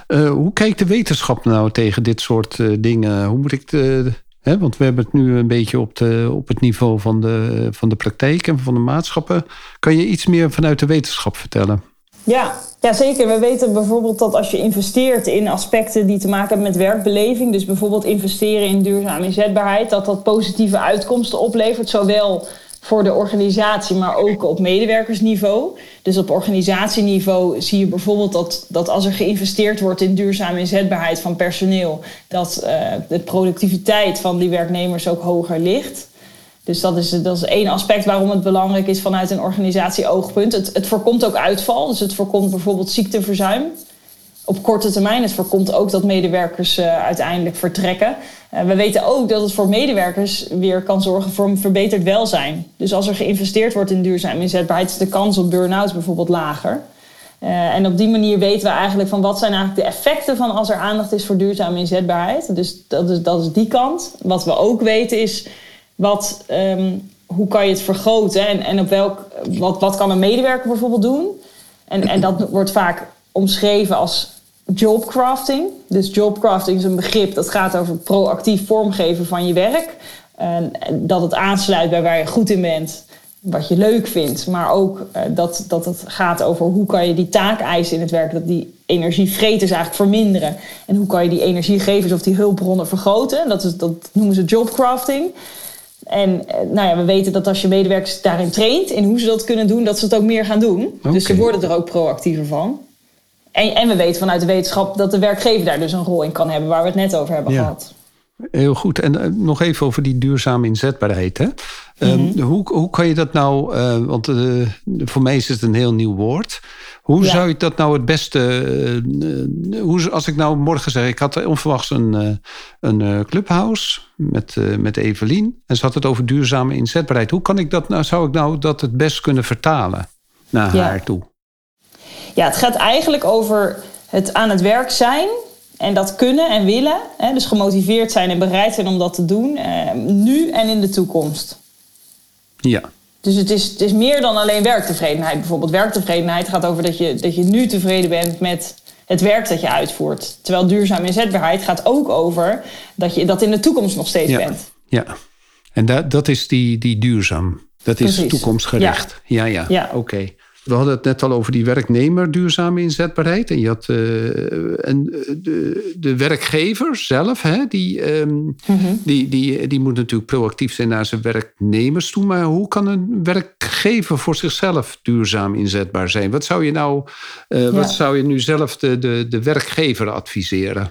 hoe kijkt de wetenschap nou tegen dit soort dingen? Hoe moet ik de. Hè, want we hebben het nu een beetje op, de, op het niveau van de, van de praktijk en van de maatschappen. Kan je iets meer vanuit de wetenschap vertellen? Ja, ja, zeker. We weten bijvoorbeeld dat als je investeert in aspecten die te maken hebben met werkbeleving, dus bijvoorbeeld investeren in duurzame inzetbaarheid, dat dat positieve uitkomsten oplevert, zowel voor de organisatie, maar ook op medewerkersniveau. Dus op organisatieniveau zie je bijvoorbeeld dat, dat als er geïnvesteerd wordt in duurzame inzetbaarheid van personeel, dat uh, de productiviteit van die werknemers ook hoger ligt. Dus dat is, dat één aspect waarom het belangrijk is vanuit een organisatie-oogpunt. Het, het voorkomt ook uitval, dus het voorkomt bijvoorbeeld ziekteverzuim. Op korte termijn, het voorkomt ook dat medewerkers uh, uiteindelijk vertrekken. Uh, we weten ook dat het voor medewerkers weer kan zorgen voor een verbeterd welzijn. Dus als er geïnvesteerd wordt in duurzame inzetbaarheid, is de kans op burn-out bijvoorbeeld lager. Uh, en op die manier weten we eigenlijk van wat zijn eigenlijk de effecten van als er aandacht is voor duurzame inzetbaarheid. Dus dat is, dat is die kant. Wat we ook weten is wat, um, hoe kan je het vergroten en, en op welk, wat, wat kan een medewerker bijvoorbeeld doen? En, en dat wordt vaak omschreven als jobcrafting. Dus jobcrafting is een begrip dat gaat over proactief vormgeven van je werk. En dat het aansluit bij waar je goed in bent, wat je leuk vindt. Maar ook uh, dat, dat het gaat over hoe kan je die taakeisen in het werk, dat die energievreters eigenlijk verminderen. En hoe kan je die energiegevers of die hulpbronnen vergroten. Dat, is, dat noemen ze jobcrafting. En eh, nou ja, we weten dat als je medewerkers daarin traint, in hoe ze dat kunnen doen, dat ze het ook meer gaan doen. Dus ze worden er ook proactiever van. En, en, we weten vanuit de wetenschap dat de werkgever daar dus een rol in kan hebben, waar we het net over hebben gehad. Heel goed. En uh, nog even over die duurzame inzetbaarheid. Hè? Mm hoe, hoe kan je dat nou, uh, want uh, voor mij is het een heel nieuw woord. Hoe ja. zou je dat nou het beste, hoe, als ik nou morgen zeg, ik had onverwachts een, een clubhouse met, met Evelien. En ze had het over duurzame inzetbaarheid. Hoe kan ik dat nou, zou ik nou dat het best kunnen vertalen naar ja. haar toe? Ja, het gaat eigenlijk over het aan het werk zijn en dat kunnen en willen. Hè, dus gemotiveerd zijn en bereid zijn om dat te doen. Eh, nu en in de toekomst. Ja. Dus het is, het is meer dan alleen werktevredenheid. Bijvoorbeeld werktevredenheid gaat over dat je, dat je nu tevreden bent met het werk dat je uitvoert. Terwijl duurzame inzetbaarheid gaat ook over dat je dat in de toekomst nog steeds ja. bent. Ja, en dat, dat is die, die duurzaam. Dat is Precies. toekomstgericht. Ja, ja. ja. Ja. Oké. We hadden het net al over die werknemer duurzame inzetbaarheid. En je had uh, en de, de werkgever zelf, hè, die, um, mm -hmm. die, die, die moet natuurlijk proactief zijn naar zijn werknemers toe. Maar hoe kan een werkgever voor zichzelf duurzaam inzetbaar zijn? Wat zou je nou, uh, ja. wat zou je nu zelf de, de, de werkgever adviseren?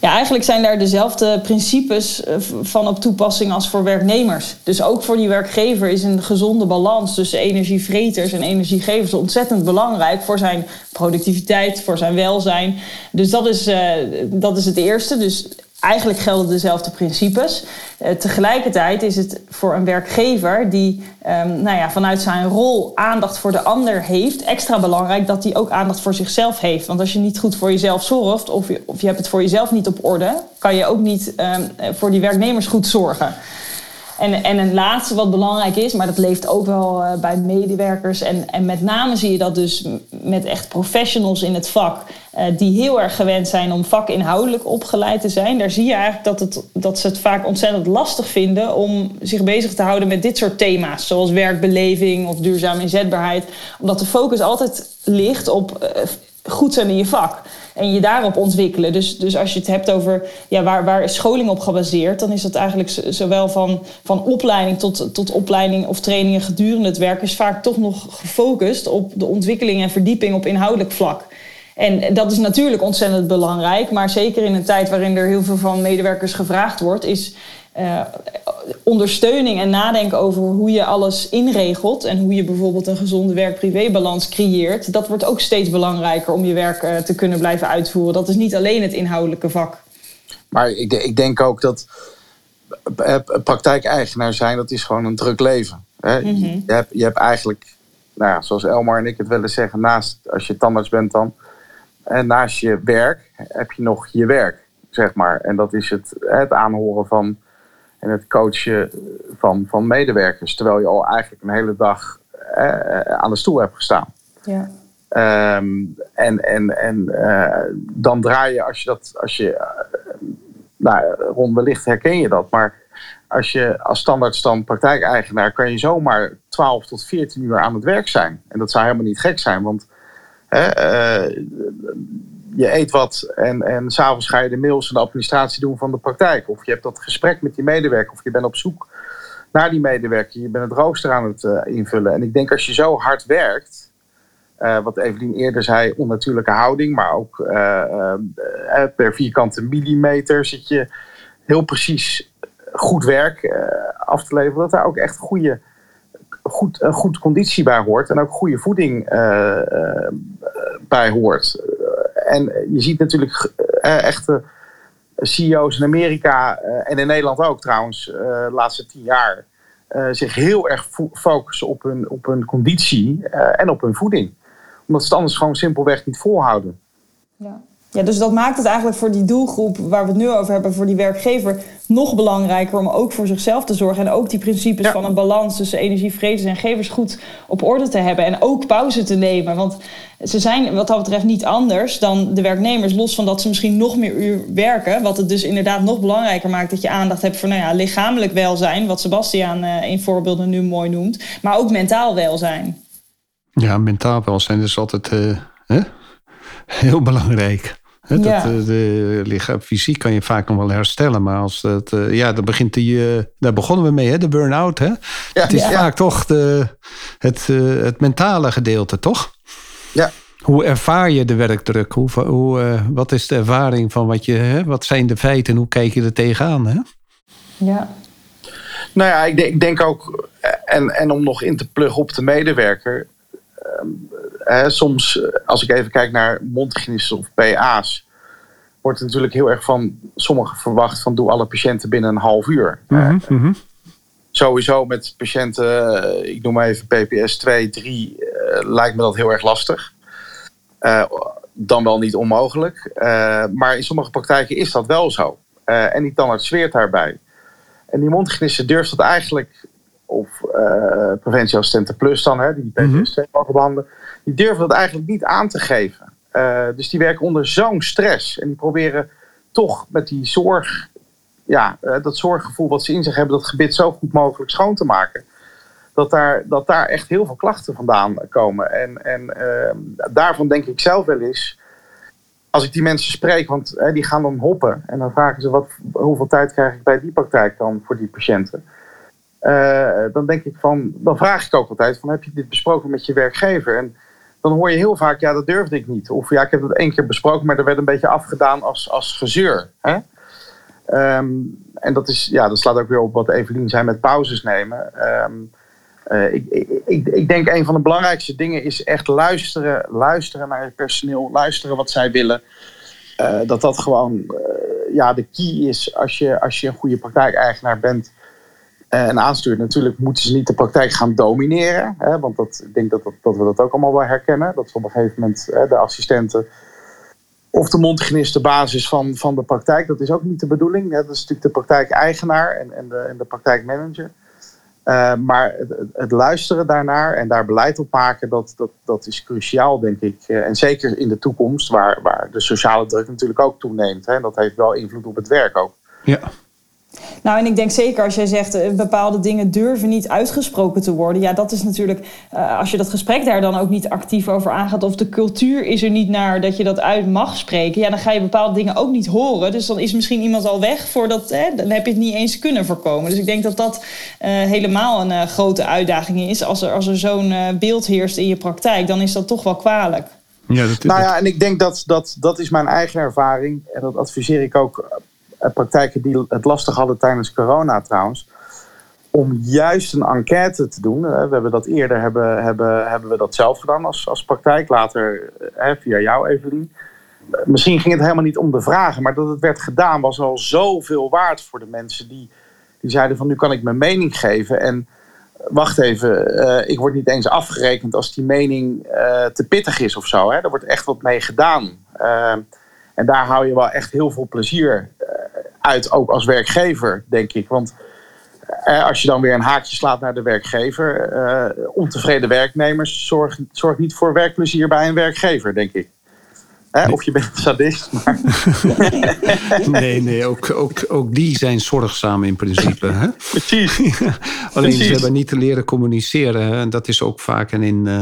Ja, eigenlijk zijn daar dezelfde principes eh, van op toepassing als voor werknemers. Dus ook voor die werkgever is een gezonde balans tussen energievreters en energiegevers ontzettend belangrijk voor zijn productiviteit, voor zijn welzijn. Dus dat is, uh, dat is het eerste. Dus eigenlijk gelden dezelfde principes. Uh, tegelijkertijd is het voor een werkgever die um, nou ja, vanuit zijn rol aandacht voor de ander heeft, extra belangrijk dat hij ook aandacht voor zichzelf heeft. Want als je niet goed voor jezelf zorgt of je, of je hebt het voor jezelf niet op orde, kan je ook niet um, voor die werknemers goed zorgen. En, en een laatste wat belangrijk is, maar dat leeft ook wel uh, bij medewerkers. En, en met name zie je dat dus met echt professionals in het vak. Uh, die heel erg gewend zijn om vakinhoudelijk opgeleid te zijn. Daar zie je eigenlijk dat, het, dat ze het vaak ontzettend lastig vinden om zich bezig te houden met dit soort thema's. Zoals werkbeleving of duurzame inzetbaarheid. Omdat de focus altijd ligt op uh, goed zijn in je vak. En je daarop ontwikkelen. Dus, dus als je het hebt over ja, waar, waar is scholing op gebaseerd, dan is dat eigenlijk zowel van, van opleiding tot, tot opleiding of trainingen gedurende het werk, is vaak toch nog gefocust op de ontwikkeling en verdieping op inhoudelijk vlak. En dat is natuurlijk ontzettend belangrijk, maar zeker in een tijd waarin er heel veel van medewerkers gevraagd wordt, is uh, ondersteuning en nadenken over hoe je alles inregelt en hoe je bijvoorbeeld een gezonde werk-privé-balans creëert, dat wordt ook steeds belangrijker om je werk uh, te kunnen blijven uitvoeren. Dat is niet alleen het inhoudelijke vak. Maar ik, ik denk ook dat praktijkeigenaar zijn, dat is gewoon een druk leven. Hè? Mm -hmm. je, hebt, je hebt eigenlijk, nou ja, zoals Elmar en ik het willen zeggen, naast als je tandarts bent dan, en naast je werk heb je nog je werk, zeg maar. En dat is het, het aanhoren van en het coachen van, van medewerkers. Terwijl je al eigenlijk een hele dag eh, aan de stoel hebt gestaan. Ja. Um, en en, en uh, dan draai je als je dat, als je, uh, nou, Ron, wellicht herken je dat, maar als je als standaardstand praktijkeigenaar kan je zomaar 12 tot 14 uur aan het werk zijn. En dat zou helemaal niet gek zijn, want je eet wat en, en s'avonds ga je de mails en de administratie doen van de praktijk. Of je hebt dat gesprek met die medewerker of je bent op zoek naar die medewerker. Je bent het rooster aan het uh, invullen. En ik denk als je zo hard werkt, uh, wat Evelien eerder zei, onnatuurlijke houding, maar ook per vierkante millimeter zit je heel precies goed werk af te leveren. Dat daar ook echt goede, goed, een goed conditie bij hoort en ook goede voeding bij hoort. En je ziet natuurlijk echte CEO's in Amerika en in Nederland ook trouwens, de laatste tien jaar, zich heel erg focussen op hun, op hun conditie en op hun voeding. Omdat ze het anders gewoon simpelweg niet volhouden. Ja. Ja, dus dat maakt het eigenlijk voor die doelgroep waar we het nu over hebben, voor die werkgever, nog belangrijker om ook voor zichzelf te zorgen. En ook die principes van een balans tussen energievredes en gevers goed op orde te hebben. En ook pauze te nemen. Want ze zijn wat dat betreft niet anders dan de werknemers. Los van dat ze misschien nog meer uur werken. Wat het dus inderdaad nog belangrijker maakt dat je aandacht hebt voor nou ja, lichamelijk welzijn. Wat Sebastiaan uh, in voorbeelden nu mooi noemt. Maar ook mentaal welzijn. Ja, mentaal welzijn is altijd uh, hè? heel belangrijk. Dat, ja. Eh, de, lichaam, fysiek kan je vaak nog wel herstellen, maar als dat, ja, dan begint die, daar begonnen we mee, hè, de burn-out. Hè? Ja, het is vaak toch de, het, het mentale gedeelte, toch? Ja. Hoe ervaar je de werkdruk? Hoe, hoe, wat is de ervaring van wat je, hè? wat zijn de feiten en hoe kijk je er tegenaan? Hè? Ja. Nou ja, ik denk, ik denk ook, en, en om nog in te pluggen op de medewerker, hè, soms, als ik even kijk naar mondhygiënisten of PA's, wordt er natuurlijk heel erg van sommigen verwacht van doe alle patiënten binnen een half uur. Mm -hmm. Sowieso met patiënten, ik noem maar even PPS 2, 3, uh, lijkt me dat heel erg lastig. Uh, dan wel niet onmogelijk. Uh, maar in sommige praktijken is dat wel zo. en die tandarts zweert daarbij. En die mondhygiënisten durft dat eigenlijk of uh, preventieassistenten plus dan, hè, die PTSD mm mogen behandelen, die durven dat eigenlijk niet aan te geven. Uh, dus die werken onder zo'n stress en die proberen toch met die zorg, ja, uh, dat zorggevoel wat ze in zich hebben, dat gebit zo goed mogelijk schoon te maken. Dat daar, dat daar echt heel veel klachten vandaan komen. En, en daarvan denk ik zelf wel eens, als ik die mensen spreek, want die gaan dan hoppen en dan vragen ze wat, hoeveel tijd krijg ik bij die praktijk dan voor die patiënten. Uh, dan denk ik van, dan vraag ik ook altijd van heb je dit besproken met je werkgever? En dan hoor je heel vaak, ja, dat durfde ik niet. Of ja, ik heb het één keer besproken, maar er werd een beetje afgedaan als, als gezeur. Hè? Um, en dat, is, ja, dat slaat ook weer op wat Evelien zei met pauzes nemen. Um, uh, ik, ik, ik, denk een van de belangrijkste dingen is echt luisteren, luisteren naar het personeel, luisteren wat zij willen. Uh, dat dat gewoon ja, de key is als je, als je een goede praktijkeigenaar bent eh, en aanstuurt. Natuurlijk moeten ze niet de praktijk gaan domineren. Hè, want dat, ik denk dat, dat, dat, we dat ook allemaal wel herkennen. Dat op een gegeven moment hè, de assistenten of de mondhygiënist de basis van, van de praktijk. Dat is ook niet de bedoeling. Dat is natuurlijk de praktijkeigenaar en, en, de, en de praktijkmanager. Uh, maar het, het, luisteren daarnaar en daar beleid op maken, dat, dat, dat is cruciaal, denk ik. Uh, en zeker in de toekomst, waar, waar de sociale druk natuurlijk ook toeneemt. Hè. Dat heeft wel invloed op het werk ook. Ja. Nou, en ik denk zeker als jij zegt uh, bepaalde dingen durven niet uitgesproken te worden. Ja, dat is natuurlijk, uh, als je dat gesprek daar dan ook niet actief over aangaat. of de cultuur is er niet naar dat je dat uit mag spreken. Ja, dan ga je bepaalde dingen ook niet horen. Dus dan is misschien iemand al weg voordat. Hè, dan heb je het niet eens kunnen voorkomen. Dus ik denk dat dat uh, helemaal een grote uitdaging is. Als er, als er zo'n beeld heerst in je praktijk, dan is dat toch wel kwalijk. Ja, dat, nou ja, en ik denk dat, dat dat is mijn eigen ervaring. En dat adviseer ik ook eh, praktijken die het lastig hadden tijdens corona trouwens. Om juist een enquête te doen. We hebben dat eerder hebben, hebben, hebben we dat zelf gedaan als, als praktijk. Later hè, via jou, Evelien. Misschien ging het helemaal niet om de vragen, maar dat het werd gedaan was al zoveel waard voor de mensen die, die zeiden van nu kan ik mijn mening geven. En wacht even, ik word niet eens afgerekend als die mening te pittig is of zo. Hè. Er wordt echt wat mee gedaan. Uh, en daar hou je wel echt heel veel plezier uit, ook als werkgever, denk ik. Want eh, als je dan weer een haakje slaat naar de werkgever, uh, ontevreden werknemers zorgt zorg niet voor werkplezier bij een werkgever, denk ik. Hè? Of je bent een sadist, maar... nee, nee, ook, ook, ook die zijn zorgzaam in principe. Hè? Precies. Alleen ze hebben niet te leren communiceren. En dat is ook vaak een in... Uh,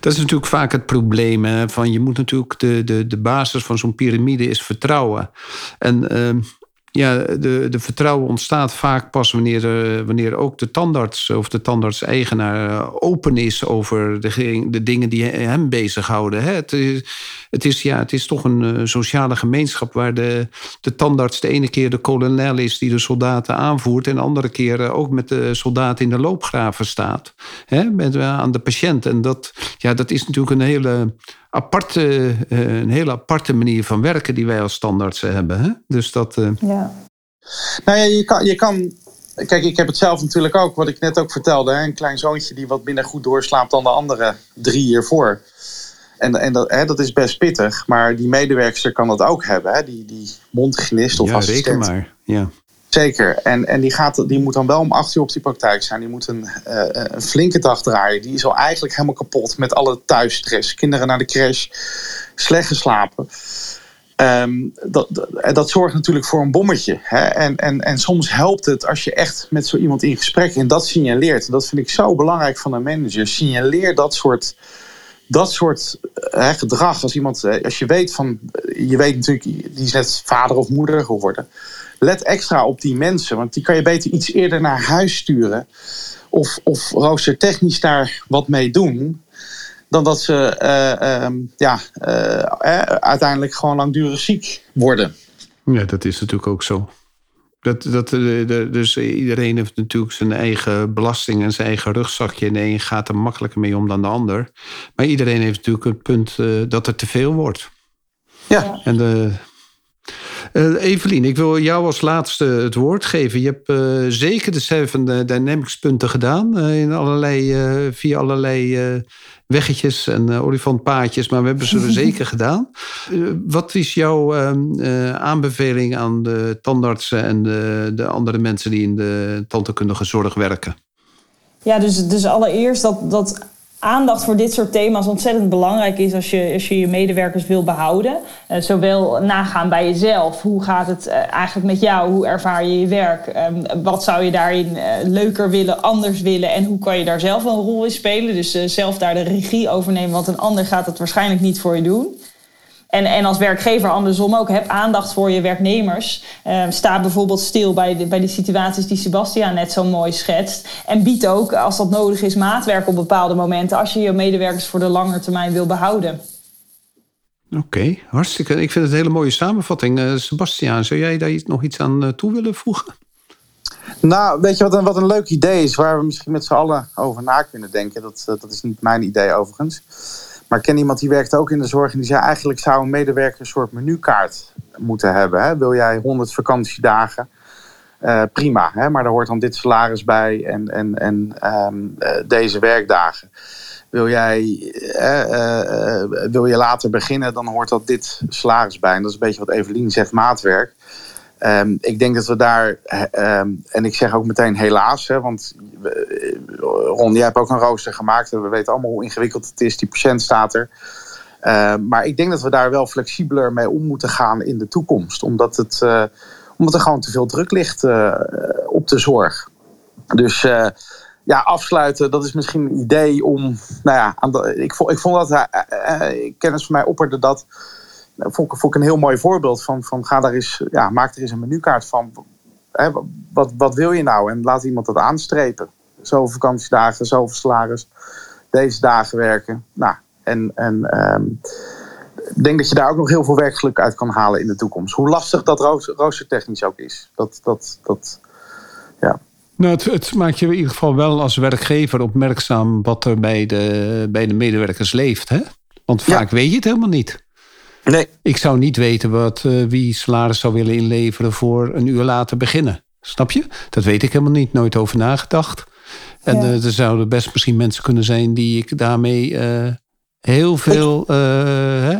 dat is natuurlijk vaak het probleem. Hè? Van je moet natuurlijk de, de, de basis van zo'n piramide is vertrouwen. En uh, ja, de, de vertrouwen ontstaat vaak pas wanneer, uh, wanneer ook de tandarts of de tandarts-eigenaar uh, open is over de, de dingen die hem bezighouden. Het, is, het, is, ja, het is toch een uh, sociale gemeenschap waar de, de tandarts de ene keer de kolonel is die de soldaten aanvoert en de andere keer ook met de soldaten in de loopgraven staat. Met, aan de patiënt. En dat, ja, dat is natuurlijk een hele aparte, uh, een hele aparte manier van werken die wij als standaards hebben. Hè? Dus dat. Uh... Ja. Nou ja, je kan, je kan. Kijk, ik heb het zelf natuurlijk ook, wat ik net ook vertelde. Hè? Een klein zoontje die wat minder goed doorslaapt dan de andere drie hiervoor. En, en dat, hè, dat is best pittig, maar die medewerker kan dat ook hebben. Hè? Die, die mondhygiënist of ja, assistent. reken maar. Ja. Zeker. En, en die, gaat, die moet dan wel om acht uur op die praktijk zijn. Die moet een, uh, een flinke dag draaien. Die is al eigenlijk helemaal kapot met alle thuisstress. Kinderen naar de crash, slecht geslapen. Um, dat, dat, zorgt natuurlijk voor een bommetje. Hè? En, en, en soms helpt het als je echt met zo iemand in gesprek en dat signaleert. Dat vind ik zo belangrijk van een manager. Signaleer dat soort, dat soort hè, gedrag. Als iemand, als je weet van, je weet natuurlijk, die is net vader of moeder geworden. Let extra op die mensen, want die kan je beter iets eerder naar huis sturen. Of, of roostertechnisch daar wat mee doen dan dat ze uh, uh, ja, uh, uiteindelijk gewoon langdurig ziek worden. Ja, dat is natuurlijk ook zo. Dat, dat, dus iedereen heeft natuurlijk zijn eigen belasting en zijn eigen rugzakje. En de een gaat er makkelijker mee om dan de ander. Maar iedereen heeft natuurlijk het punt dat er te veel wordt. Ja. En de, uh, Evelien, ik wil jou als laatste het woord geven. Je hebt uh, zeker de Seven Dynamics punten gedaan. Uh, in allerlei, via allerlei weggetjes en olifantpaadjes. Maar we hebben ze zeker gedaan. wat is jouw ehm, aanbeveling aan de tandartsen en de, de, andere mensen die in de tandheelkundige zorg werken? Ja, dus, dus allereerst dat, dat aandacht voor dit soort thema's ontzettend belangrijk is als je als je, je medewerkers wil behouden. Uh, zowel nagaan bij jezelf. Hoe gaat het uh, eigenlijk met jou? Hoe ervaar je je werk? Um, wat zou je daarin uh, leuker willen, anders willen? En hoe kan je daar zelf een rol in spelen? Dus zelf daar de regie over nemen, want een ander gaat het waarschijnlijk niet voor je doen. En, en als werkgever andersom ook, heb aandacht voor je werknemers. Uh, sta bijvoorbeeld stil bij, de, bij die situaties die Sebastian net zo mooi schetst. En bied ook, als dat nodig is, maatwerk op bepaalde momenten... als je je medewerkers voor de lange termijn wil behouden. Oké, okay, hartstikke. Ik vind het een hele mooie samenvatting. Uh, Sebastian, zou jij daar nog iets aan uh, toe willen voegen? Nou, weet je wat een, wat een leuk idee is... waar we misschien met z'n allen over na kunnen denken? Dat, dat is niet mijn idee overigens... Maar ik ken iemand die werkt ook in de zorg en die zei eigenlijk zou een medewerker een soort menukaart moeten hebben. Hè? Wil jij 100 vakantiedagen? Uh, prima, hè? maar daar hoort dan dit salaris bij en, en, en um, uh, deze werkdagen. Wil jij uh, wil je later beginnen, dan hoort dat dit salaris bij. En dat is een beetje wat Evelien zegt, maatwerk. Um, ik denk dat we daar, um, en ik zeg ook meteen helaas, hè, want Ron, jij hebt ook een rooster gemaakt en we weten allemaal hoe ingewikkeld het is. Die patiënt staat er. Uh, maar ik denk dat we daar wel flexibeler mee om moeten gaan in de toekomst. Omdat, het, uh, omdat er gewoon te veel druk ligt uh, op de zorg. Dus ja, afsluiten, dat is misschien een idee om. Nou ja, ik, vond, ik vond dat kennis van mij opperde dat. Vond, vond ik een heel mooi voorbeeld van, van ga daar eens, ja, maak er eens een menukaart van. Hè, wat, wat wil je nou? En laat iemand dat aanstrepen zoveel vakantiedagen, zoveel salaris, deze dagen werken. Nou, en, en um, ik denk dat je daar ook nog heel veel werkgeluk uit kan halen in de toekomst. Hoe lastig dat roostertechnisch ook is. Dat, dat, dat, ja. Nou, het, het, maakt je in ieder geval wel als werkgever opmerkzaam wat er bij de, bij de medewerkers leeft. Hè? Want vaak ja. weet je het helemaal niet. Nee. Ik zou niet weten wat, uh, wie salaris zou willen inleveren voor een uur later beginnen. Snap je? Dat weet ik helemaal niet. Nooit over nagedacht. En ja. uh, er zouden best misschien mensen kunnen zijn die ik daarmee uh, heel veel, uh, hè,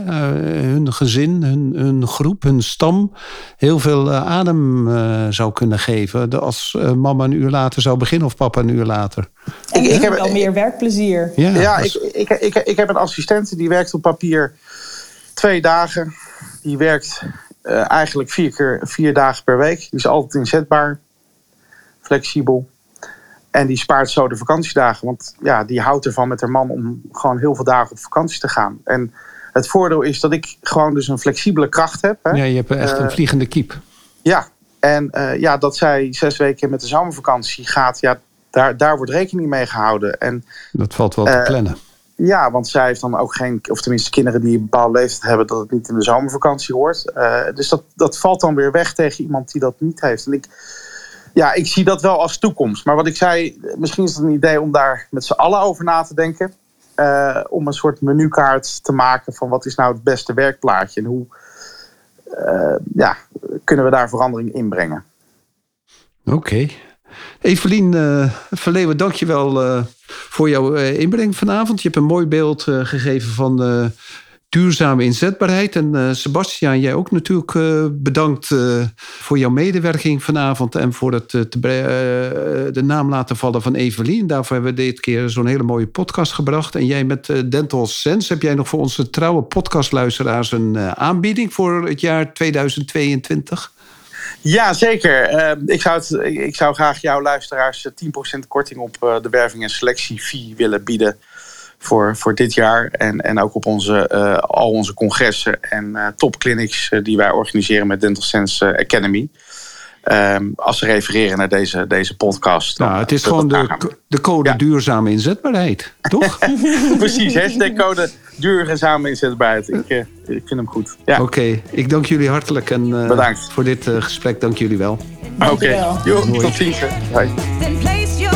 hun gezin, hun, hun, groep, hun stam, heel veel adem zou kunnen geven. Als mama een uur later zou beginnen of papa een uur later. En ik, ik heb wel meer werkplezier. Ja, ja ik, ik, ik, ik, heb een assistent die werkt op papier twee dagen. Die werkt eigenlijk vier, keer, vier dagen per week. Die is altijd inzetbaar, flexibel. En die spaart zo de vakantiedagen. Want ja, die houdt ervan met haar man om gewoon heel veel dagen op vakantie te gaan. En het voordeel is dat ik gewoon dus een flexibele kracht heb. Hè. Ja, je hebt echt een uh, vliegende kiep. Ja, en uh, ja, dat zij zes weken met de zomervakantie gaat, ja, daar, daar wordt rekening mee gehouden. En, dat valt wel te plannen. Ja, want zij heeft dan ook geen, of tenminste kinderen die een bepaalde leeftijd hebben, dat het niet in de zomervakantie hoort. dus dat, dat valt dan weer weg tegen iemand die dat niet heeft. En ik, ja, ik zie dat wel als toekomst. Maar wat ik zei, misschien is het een idee om daar met z'n allen over na te denken. Uh, om een soort menukaart te maken van wat is nou het beste werkplaatje. En hoe uh, ja, kunnen we daar verandering in brengen. Oké. Evelien uh, Verleeuwen, dank je wel voor jouw inbreng vanavond. Je hebt een mooi beeld gegeven van duurzame inzetbaarheid. En uh, Sebastiaan, jij ook natuurlijk uh, bedankt uh, voor jouw medewerking vanavond en voor het de naam laten vallen van Evelien. Daarvoor hebben we dit keer zo'n hele mooie podcast gebracht. En jij met Dental Sense, heb jij nog voor onze trouwe podcastluisteraars een aanbieding voor het jaar 2022? Ja, zeker. ik, zou ik zou graag jouw luisteraars 10% korting op de werving- en selectiefee willen bieden voor, voor dit jaar. En, en ook op onze, al onze congressen en topclinics die wij organiseren met Dental Sense Academy. Um, als ze refereren naar deze, deze podcast. Nou, het is gewoon de, de code ja. duurzame inzetbaarheid, toch? Precies, hashtag code duurzame inzetbaarheid. Ik, ik vind hem goed. Ja. Oké, okay, ik dank jullie hartelijk en Bedankt. voor dit gesprek. Dank jullie wel. Oké, okay. tot ziens. Bye.